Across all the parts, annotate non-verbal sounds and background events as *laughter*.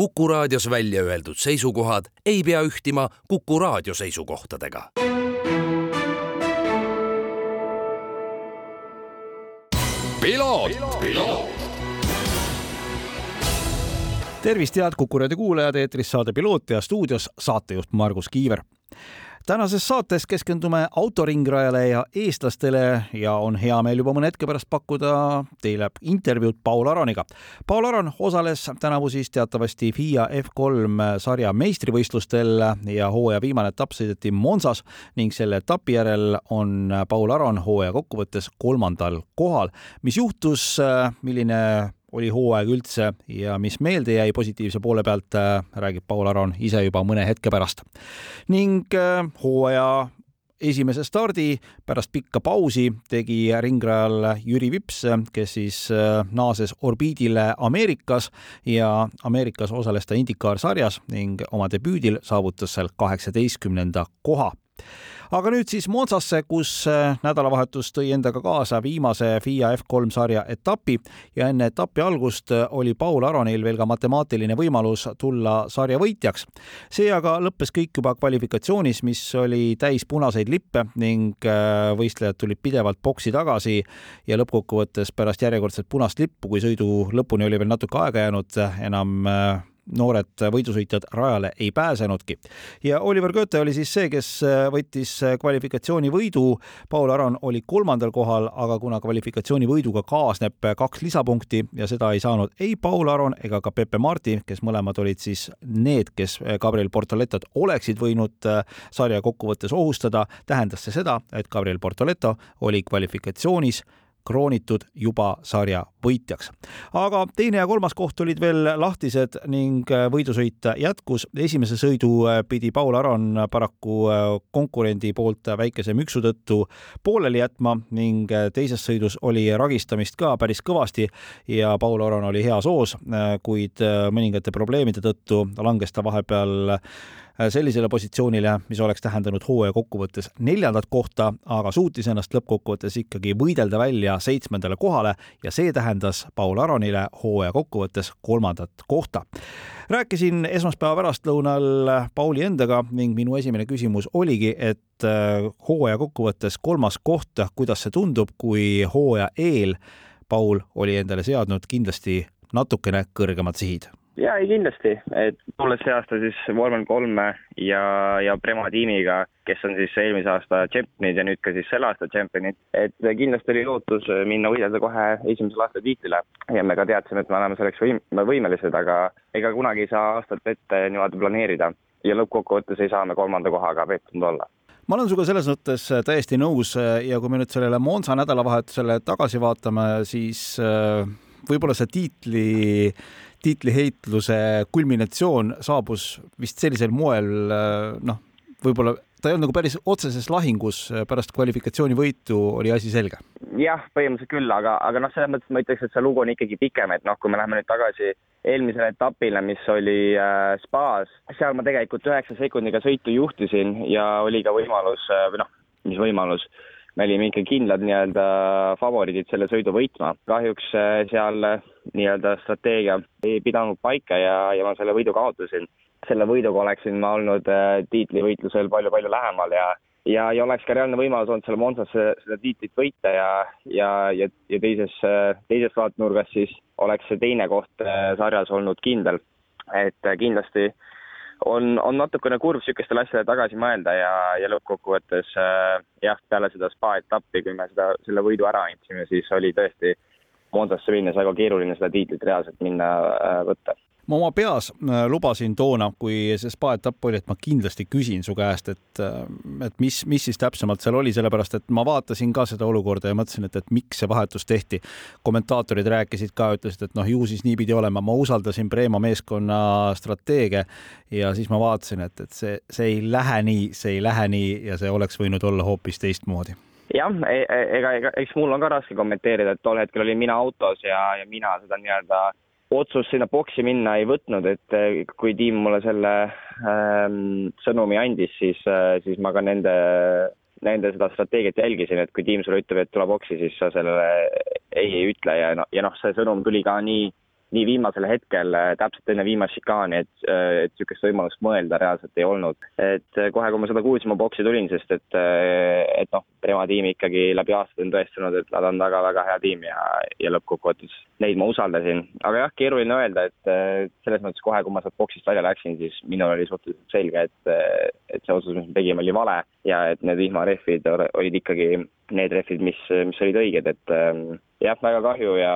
Kuku raadios välja öeldud seisukohad ei pea ühtima Kuku raadio seisukohtadega. tervist, head Kuku raadio kuulajad, eetris saade Piloot ja stuudios saatejuht Margus Kiiver tänases saates keskendume autoringrajale ja eestlastele ja on hea meel juba mõne hetke pärast pakkuda teile intervjuud Paul Aroniga. Paul Aron osales tänavu siis teatavasti FIA F3 sarja meistrivõistlustel ja hooaja viimane etapp sõideti Monsas ning selle etapi järel on Paul Aron hooaja kokkuvõttes kolmandal kohal. mis juhtus, milline oli hooaeg üldse ja mis meelde jäi positiivse poole pealt, äh, räägib Paul Aron ise juba mõne hetke pärast. ning äh, hooaja esimese stardi pärast pikka pausi tegi ringrajal Jüri Vips, kes siis äh, naases orbiidile Ameerikas ja Ameerikas osales ta IndyCar sarjas ning oma debüüdil saavutas seal kaheksateistkümnenda koha aga nüüd siis Monzasse, kus äh, nädalavahetus tõi endaga kaasa viimase FIA F3 sarja etapi ja enne etapi algust äh, oli Paul Aronil veel ka matemaatiline võimalus tulla sarja võitjaks. see aga lõppes kõik juba kvalifikatsioonis, mis oli täis punaseid lippe ning äh, võistlejad tulid pidevalt boksi tagasi ja lõppkokkuvõttes pärast järjekordset punast lippu, kui sõidu lõpuni oli veel natuke aega jäänud, enam noored võidusõitjad rajale ei pääsenudki. ja Oliver Goethe oli siis see, kes äh, võttis äh, kvalifikatsiooni võidu. Paul Aron oli kolmandal kohal, aga kuna kvalifikatsiooni võiduga kaasneb äh, kaks lisapunkti ja seda ei saanud ei Paul Aron ega ka Pepe Marti, kes mõlemad olid siis need, kes Gabriel Portoletot oleksid võinud sarja kokkuvõttes ohustada, tähendas see seda, et Gabriel Portoleto oli kvalifikatsioonis kroonitud juba sarja võitjaks. aga teine ja kolmas koht olid veel lahtised ning äh, võidusõit jätkus. esimese sõidu äh, pidi Paul Aron paraku äh, konkurendi poolt väikese müksu tõttu pooleli jätma ning teises sõidus oli ragistamist ka päris kõvasti ja Paul Aron oli heas hoos, kuid mõningate probleemide tõttu langes ta vahepeal sellisele positsioonile, mis oleks tähendanud hooaja kokkuvõttes neljandat kohta, aga suutis ennast lõppkokkuvõttes ikkagi võidelda välja seitsmendale kohale ja see tähendas Paul Aronile hooaja kokkuvõttes kolmandat kohta. rääkisin esmaspäeva pärastlõunal Pauli endaga ning minu esimene küsimus oligi, et äh, hooaja kokkuvõttes kolmas koht, kuidas see tundub, kui hooaja eel Paul oli endale seadnud kindlasti natukene kõrgemad sihid jaa, ei kindlasti, et tulles see aasta siis vormel kolme ja, ja Prema tiimiga, kes on siis eelmise aasta tšempionid ja nüüd ka siis selle aasta tšempionid, et kindlasti oli lootus minna võidelda kohe esimesel aastal tiitlile. Ja me ka teadsime, et me oleme selleks võim-, võimelised, aga ega kunagi ei saa aastat ette niimoodi planeerida. Ja lõppkokkuvõttes ei saa me kolmanda kohaga pettunud olla. Ma olen sinuga selles mõttes täiesti nõus ja kui me nüüd sellele Monza nädalavahetusele tagasi vaatame, siis äh, võib-olla see tiitli tiitliheitluse kulminatsioon saabus vist sellisel moel, noh, võib-olla ta ei olnud nagu päris otseses lahingus, pärast kvalifikatsioonivõitu oli asi selge. jah, põhimõtteliselt küll, aga, aga noh, selles mõttes ma ütleks, et see lugu on ikkagi pikem, et noh, kui me läheme nüüd tagasi eelmisele etapile, mis oli äh, spaas, seal ma tegelikult üheksa sekundiga sõitu juhtisin ja oli ka võimalus äh, või noh, mis võimalus äh,, me olime ikka kindlad nii-öelda favoriidid selle sõidu võitma. kahjuks äh, seal äh, nii-öelda strateegia ei pidanud paika ja, ja ma selle võidu kaotasin. selle võiduga oleksin ma olnud äh, tiitlivõitlusel palju-palju lähemal ja ja, ja oleks ka reaalne võimalus olnud seal Monsas seda tiitlit võita ja, ja, ja, ja teises, teises vaatenurgas siis oleks see teine koht sarjas olnud kindel. et kindlasti äh, on, on natukene kurb niisugustele asjadele tagasi mõelda ja, ja lõppkokkuvõttes äh, jah, peale seda spa etappi, kui me seda, selle võidu ära andsime, siis oli tõesti Monzasse minnes väga keeruline seda tiitlit reaalselt minna äh, võtta ma oma peas äh, lubasin toona, kui see spa etapp oli, et ma kindlasti küsin su käest, et, äh, et mis, mis siis täpsemalt seal oli, sellepärast et ma vaatasin ka seda olukorda ja mõtlesin, et, et miks see vahetus tehti. kommentaatorid rääkisid ka, ütlesid, et noh, ju siis nii pidi olema, ma usaldasin Preema meeskonna strateegia ja siis ma vaatasin, et, et see, see ei lähe nii, see ei lähe nii ja see oleks võinud olla hoopis teistmoodi jah, e, e, ega, ega eks mul on ka raske kommenteerida, et tol hetkel olin mina autos ja, ja mina seda nii-öelda otsust sinna boksi minna ei võtnud, et eh, kui tiim mulle selle ähm, sõnumi andis, siis äh,, siis ma ka nende, nende seda strateegiat jälgisin, et kui tiim sulle ütleb, et tule boksi, siis sa sellele ei ei ütle ja noh, ja noh, see sõnum tuli ka nii nii viimasel hetkel, täpselt enne viimast šikaani, et, et niisugust võimalust mõelda reaalselt ei olnud. et kohe, kui ma seda kuulsin, ma boksi tulin, sest et, et noh, Prema tiim ikkagi läbi aastate on tõestanud, et nad on väga-väga hea tiim ja, ja lõppkokkuvõttes neid ma usaldasin. aga jah, keeruline öelda, et selles mõttes kohe, kui ma sealt boksist välja läksin, siis minul oli suhteliselt selge, et, et see otsus, mis me tegime, oli vale ja et need vihmarehvid olid ikkagi need rehvid, mis, mis olid õiged, et ähm, jah, väga kahju ja,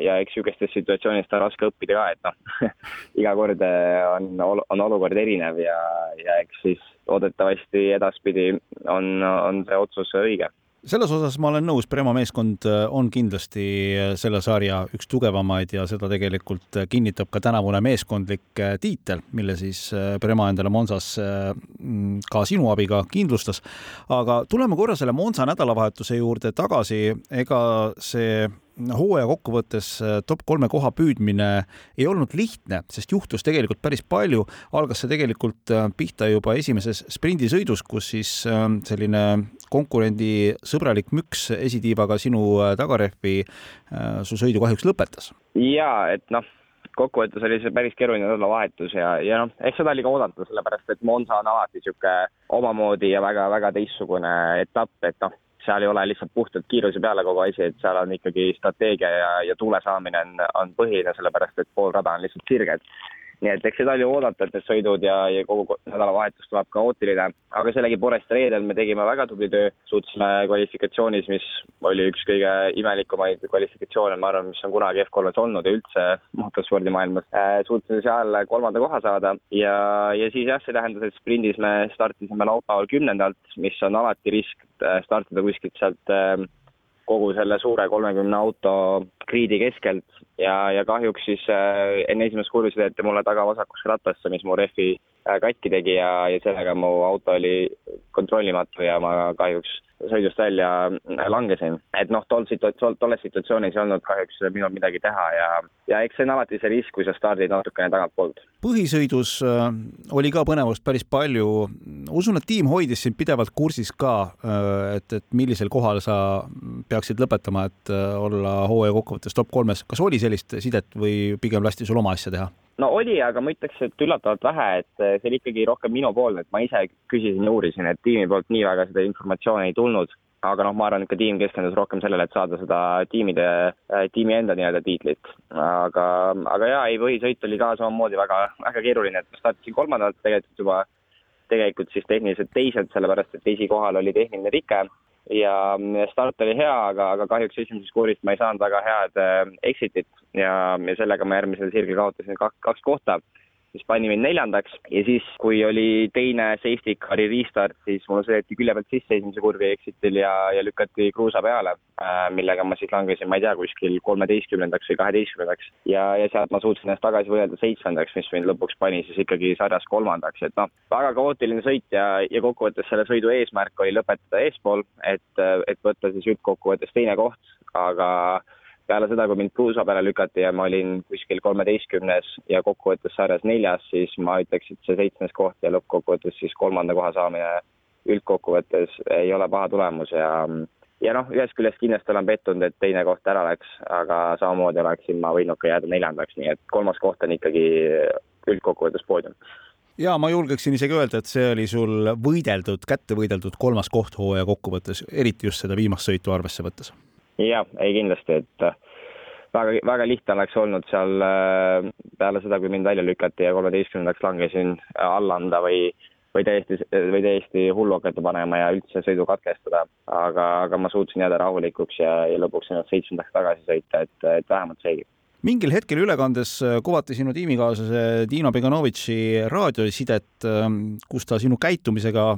ja eks niisugustest situatsioonidest on raske õppida ka, et noh *laughs* iga kord äh, on, on olukord erinev ja, ja eks siis loodetavasti edaspidi on, on see otsus õige selles osas ma olen nõus, Prema meeskond äh, on kindlasti äh, selle sarja üks tugevamaid ja seda tegelikult äh, kinnitab ka tänavune meeskondlik tiitel, mille siis Prema endale Monsas mm, ka sinu abiga kindlustas. aga tuleme korra selle Monza nädalavahetuse juurde tagasi, ega see hooaja kokkuvõttes äh, top kolme koha püüdmine ei olnud lihtne, sest juhtus tegelikult päris palju. algas see tegelikult äh, pihta juba esimeses sprindisõidus, kus siis äh, selline konkurendisõbralik müks esitiivaga sinu tagarehvi su sõidu kahjuks lõpetas. ja et noh kokkuvõttes oli see päris keeruline nädalavahetus ja, ja noh, eks seda oli ka oodata, sellepärast et Monza on alati niisugune omamoodi ja väga-väga teistsugune etapp, et noh, seal ei ole lihtsalt puhtalt kiiruse peale kogu asi, et seal on ikkagi strateegia ja, ja tuule saamine on, on põhiline, sellepärast et pool rada on lihtsalt sirged nii et eks seda oli oodata, et need sõidud ja, ja kogu nädalavahetus tuleb kaootiline, aga sellegipoolest reedel me tegime väga tubli töö, suutsime kvalifikatsioonis, mis oli üks kõige imelikumaid kvalifikatsioone, ma arvan, mis on kunagi F3-s olnud ja üldse motospordimaailmas äh,, suutsime seal kolmanda koha saada ja, ja siis jah, see tähendas, et sprindis me startisime laupäeval kümnendalt, mis on alati risk äh, startida kuskilt sealt äh, kogu selle suure kolmekümne auto kriidi keskelt ja, ja kahjuks siis äh, enne esimest kurvi sõideti mulle taga vasakusse rattasse, mis mu rehvi äh, katki tegi ja, ja sellega mu auto oli kontrollimatu ja ma kahjuks sõidust välja langesin. et noh, tol situatsioon, tolles situatsioonis ei olnud kahjuks minul midagi teha ja, ja eks see on alati see risk, kui sa stardid natukene tagantpoolt. põhisõidus äh, oli ka põnevust päris palju. usun, et tiim hoidis sind pidevalt kursis ka, äh, et, et millisel kohal sa peaksid lõpetama, et äh, olla hooaja kokkuvõttes top kolmes. kas oli sellist sidet või pigem lasti sul oma asja teha? no oli, aga ma ütleks, et üllatavalt vähe, et see oli ikkagi rohkem minupoolne, et ma ise küsisin ja uurisin, et tiimi poolt nii väga seda informatsiooni ei tulnud. aga noh, ma arvan, et ka tiim keskendus rohkem sellele, et saada seda tiimide, tiimi enda nii-öelda tiitlit. aga, aga jaa, ei, põhisõit oli ka samamoodi väga, väga keeruline, et ma startisin kolmandalt tegelikult juba, tegelikult siis tehniliselt teised, sellepärast et esikohal oli tehniline rike ja start oli hea, aga, aga kahjuks esimesest kuurist ma ei saanud väga head äh, exit'it. Ja, ja sellega ma järgmisel sirgel kaotasin kaks, kaks kohta mis pani mind neljandaks. Ja siis, kui oli teine safety car'i restart, siis mul sõideti külje pealt sisse esimese kurvi exitil ja, ja lükati kruusa peale, äh, millega ma siis langesin, ma ei tea, kuskil kolmeteistkümnendaks või kaheteistkümnendaks. ja, ja sealt ma suutsin ennast tagasi võidelda seitsmendaks, mis mind lõpuks pani siis ikkagi sarjas kolmandaks, et noh, väga kaootiline sõit ja, ja kokkuvõttes selle sõidu eesmärk oli lõpetada eespool, et, et võtta siis üldkokkuvõttes teine koht, aga peale seda, kui mind kruusa peale lükati ja ma olin kuskil kolmeteistkümnes ja kokkuvõttes sarjas neljas, siis ma ütleks, et see seitsmes koht ja lõppkokkuvõttes siis kolmanda koha saamine üldkokkuvõttes ei ole paha tulemus ja ja noh, ühest küljest kindlasti olen pettunud, et teine koht ära läks, aga samamoodi oleksin ma võinud ka jääda neljandaks, nii et kolmas koht on ikkagi üldkokkuvõttes poodium. Ja ma julgeksin isegi öelda, et see oli sul võideldud, kätte võideldud kolmas koht hooaja kokkuvõttes, eriti just seda viimast sõitu arvesse võttes jah, ei kindlasti, et äh, väga, väga lihtne oleks olnud seal äh, peale seda, kui mind välja lükati ja kolmeteistkümnendaks langesin, äh, alla anda või, või täiesti, või täiesti hullu hakata panema ja üldse sõidu katkestada. aga, aga ma suutsin jääda rahulikuks ja, ja lõpuks seitsmendaks tagasi sõita, et, et vähemalt seegi mingil hetkel ülekandes kuvati sinu tiimikaaslase Dino Beganovitši raadiosidet, kus ta sinu käitumisega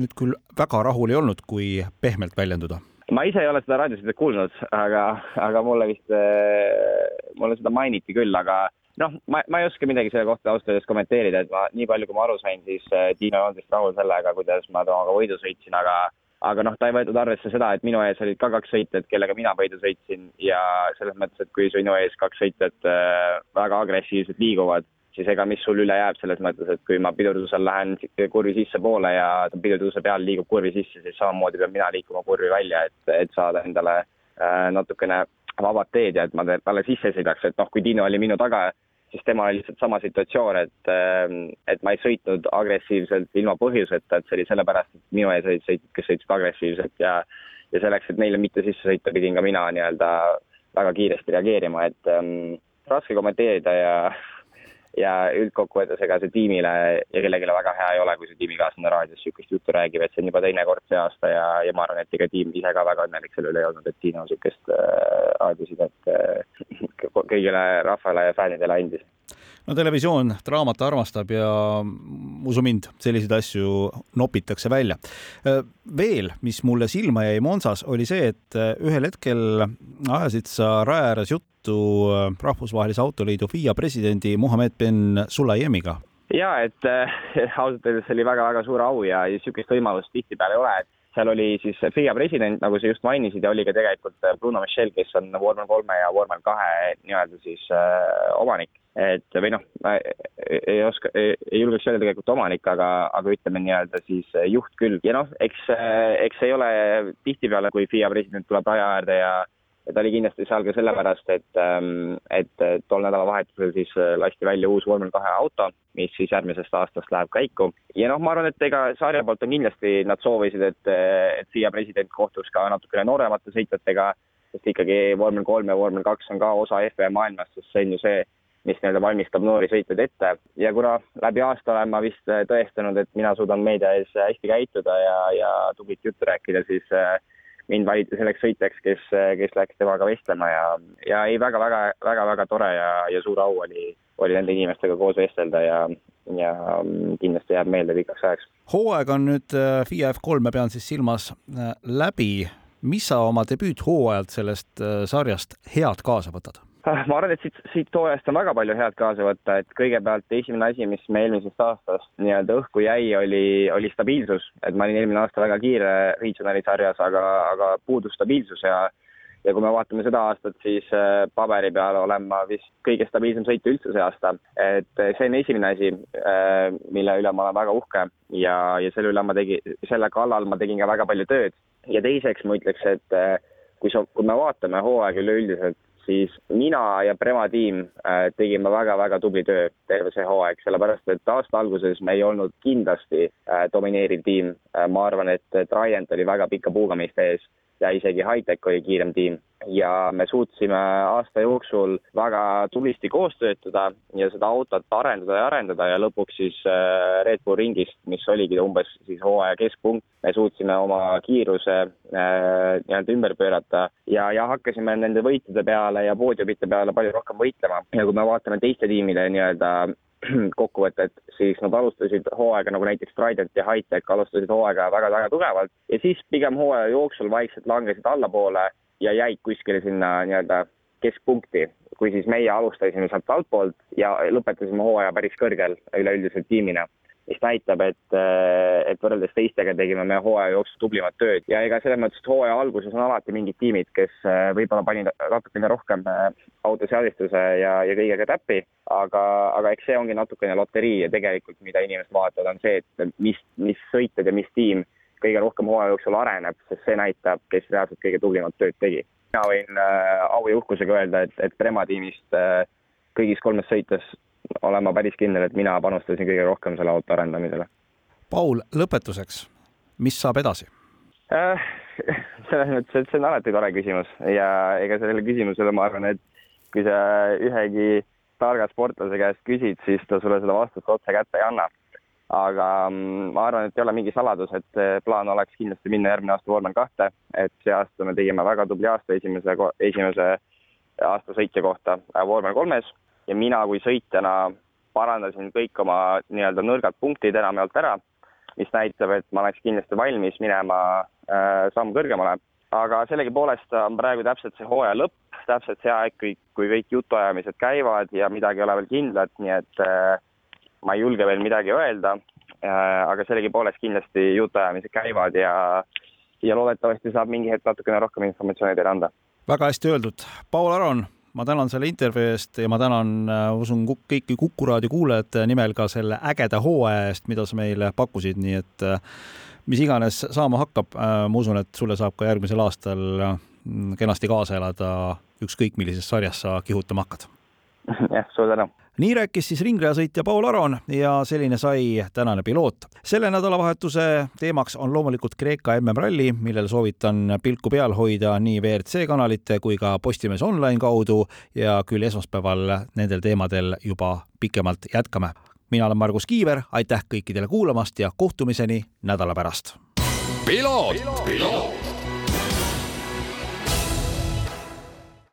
nüüd küll väga rahul ei olnud, kui pehmelt väljenduda ma ise ei ole seda raadiosidet kuulnud, aga, aga mulle vist, äh, mulle seda mainiti küll, aga noh, ma, ma ei oska midagi selle kohta ausalt öeldes kommenteerida, et ma nii palju, kui ma aru sain, siis äh, Tiina on vist rahul sellega, kuidas ma temaga võidu sõitsin, aga aga noh, ta ei võetud arvesse seda, et minu ees olid ka kaks sõitjat, kellega mina võidu sõitsin ja selles mõttes, et kui sinu ees kaks sõitjat äh, väga agressiivselt liiguvad, siis ega mis sul üle jääb selles mõttes, et kui ma pidurdusel lähen kurvi sissepoole ja pidurduse peal liigub kurvi sisse, siis samamoodi pean mina liikuma kurvi välja, et, et saada endale äh, natukene vabad teed ja et ma talle sisse sõidaks, et noh, kui Dino oli minu taga, siis temal oli lihtsalt sama situatsioon, et, et ma ei sõitnud agressiivselt ilma põhjuseta, et see oli sellepärast, et minu ees olid sõitjad, kes sõitsid agressiivselt ja ja selleks, et neile mitte sisse sõita, pidin ka mina nii-öelda väga kiiresti reageerima, et ähm, raske kommenteerida ja *laughs* ja üldkokkuvõttes ega see tiimile ja kellelegi väga hea ei ole, kui see tiimikaaslane raadios niisugust juttu räägib, et see on juba teine kord see aasta ja, ja ma arvan, et ega tiim ise ka väga õnnelik selle üle ei olnud, et Tiino niisugust äh, raadiosidet äh, kõigile rahvale ja fännidele andis no televisioon draamat armastab ja usu mind, selliseid asju nopitakse välja. veel, mis mulle silma jäi Monsas, oli see, et ühel hetkel ajasid sa raja ääres juttu Rahvusvahelise Autoliidu FIA presidendi Muhamed bin Sulayemiga ja et äh, ausalt öeldes oli väga-väga suur au ja niisugust võimalust tihtipeale ei ole, et seal oli siis FIA president, nagu sa just mainisid, ja oli ka tegelikult Bruno Michel, kes on Vormel kolme ja Vormel kahe nii-öelda siis äh, omanik et või noh, ei oska, ei julgeks öelda tegelikult omanik, aga, aga ütleme nii-öelda siis juht küll. ja noh, eks, eks ei ole tihtipeale, kui FIA president tuleb raja äärde ja ja ta oli kindlasti seal ka sellepärast, et, ähm, et tol nädalavahetusel siis lasti välja uus vormel kahe auto, mis siis järgmisest aastast läheb käiku. ja noh, ma arvan, et ega sarja poolt on kindlasti, nad soovisid, et, et FIA president kohtuks ka natukene nooremate sõitjatega, sest ikkagi vormel kolm ja vormel kaks on ka osa FIA maailmast, sest see on ju see, mis nii-öelda valmistab noori sõitjaid ette ja kuna läbi aasta olen ma vist äh, tõestanud, et mina suudan meedia ees hästi käituda ja, ja tublit juttu rääkida, siis äh, mind valiti selleks sõitjaks, kes, äh, kes läks temaga vestlema ja, ja ei väga, väga, väga, väga tore ja, ja suur au oli, oli nende inimestega koos vestelda ja, ja mm, kindlasti jääb meelde pikaks ajaks. hooaeg on nüüd FIA F3, ma pean siis silmas läbi. mis sa oma debüüthooajalt sellest sarjast head kaasa võtad? Ma arvan, et siit, siit hooajast on väga palju head kaasa võtta, et kõigepealt esimene asi, mis me eelmisest aastast nii-öelda õhku jäi, oli, oli stabiilsus, et ma olin eelmine aasta väga kiire regionali sarjas, aga, aga puudus stabiilsus ja ja kui me vaatame seda aastat, siis äh, paberi peal olen ma vist kõige stabiilsem sõitja üldse see aasta. et äh, see on esimene asi, äh, mille üle ma olen väga uhke ja, ja selle üle ma tegin, selle kallal ma tegin ka väga palju tööd. ja teiseks ma ütleks, et kui sa, kui me vaatame hooaega üleüldiselt, siis mina ja Prema tiim äh, tegime väga-väga tubli töö terve see hooaeg, sellepärast et aasta alguses me ei olnud kindlasti äh, domineeriv tiim. Äh, ma arvan, et Triant oli väga pika puuga meist ees ja isegi Hightech oli kiirem tiim. Ja me suutsime aasta jooksul väga tublisti koos töötada ja seda autot arendada ja arendada ja lõpuks siis äh, Red Bull ringist, mis oligi umbes siis hooaja keskpunkt, me suutsime oma kiiruse äh, nii-öelda ümber pöörata ja, ja hakkasime nende võitude peale ja poodiumite peale palju rohkem võitlema. Ja kui me vaatame teiste tiimide nii-öelda *clears throat* kokkuvõtet, siis nad alustasid hooaega nagu näiteks Trident ja Hightech alustasid hooaega väga-väga tugevalt ja siis pigem hooaja jooksul vaikselt langesid allapoole ja jäid kuskile sinna nii-öelda keskpunkti, kui siis meie alustasime sealt altpoolt ja lõpetasime hooaja päris kõrgel üleüldiselt tiimina mis näitab, et, et võrreldes teistega tegime me hooaja jooksul tublimat tööd ja ega selles mõttes, et hooaja alguses on alati mingid tiimid, kes äh, võib-olla panid natukene rohkem äh, autoseadistuse ja, ja kõigega täppi, aga, aga eks see ongi natukene loterii ja tegelikult, mida inimesed vaatavad, on see, et mis, mis sõitjad ja mis tiim kõige rohkem hooaja jooksul areneb, sest see näitab, kes reaalselt kõige tublimat tööd tegi. mina võin äh, au ja uhkusega öelda, et, et Prema tiimist äh, kõigis kolmes sõites olen ma päris kindel, et mina panustasin kõige rohkem selle auto arendamisele. Paul, lõpetuseks, mis saab edasi äh,? *laughs* selles mõttes, et see on alati tore küsimus ja ega sellele küsimusele ma arvan, et kui sa ühegi targa sportlase käest küsid, siis ta sulle seda vastust otse kätte ei anna. aga mm, ma arvan, et ei ole mingi saladus, et plaan oleks kindlasti minna järgmine aasta vormel kahte, et see aasta me tegime väga tubli aasta esimese, esimese aasta sõitja kohta vormel kolmes ja mina kui sõitjana parandasin kõik oma nii-öelda nõrgad punktid enamjaolt ära, mis näitab, et ma oleks kindlasti valmis minema äh, samm kõrgemale. aga sellegipoolest on praegu täpselt see hooaja lõpp, täpselt see aeg, kui, kui kõik jutuajamised käivad ja midagi ei ole veel kindlat, nii et äh, ma ei julge veel midagi öelda äh,, aga sellegipoolest kindlasti jutuajamised käivad ja ja loodetavasti saab mingi hetk natukene rohkem informatsiooni teile anda. väga hästi öeldud. Paul Aron ma tänan selle intervjuu eest ja ma tänan, äh, usun kõiki Kuku raadio kuulajate nimel ka selle ägeda hooaja eest, mida sa meile pakkusid, nii et äh, mis iganes saama hakkab, äh, ma usun, et sulle saab ka järgmisel aastal kenasti kaasa elada, ükskõik millises sarjas sa kihutama hakkad. *laughs* jah, suur tänu nii rääkis siis ringrajasõitja Paul Aron ja selline sai tänane piloot. selle nädalavahetuse teemaks on loomulikult Kreeka MM-ralli, millel soovitan pilku peal hoida nii WRC kanalite kui ka Postimees Online kaudu ja küll esmaspäeval nendel teemadel juba pikemalt jätkame. mina olen Margus Kiiver, aitäh kõikidele kuulamast ja kohtumiseni nädala pärast. piloot, piloot..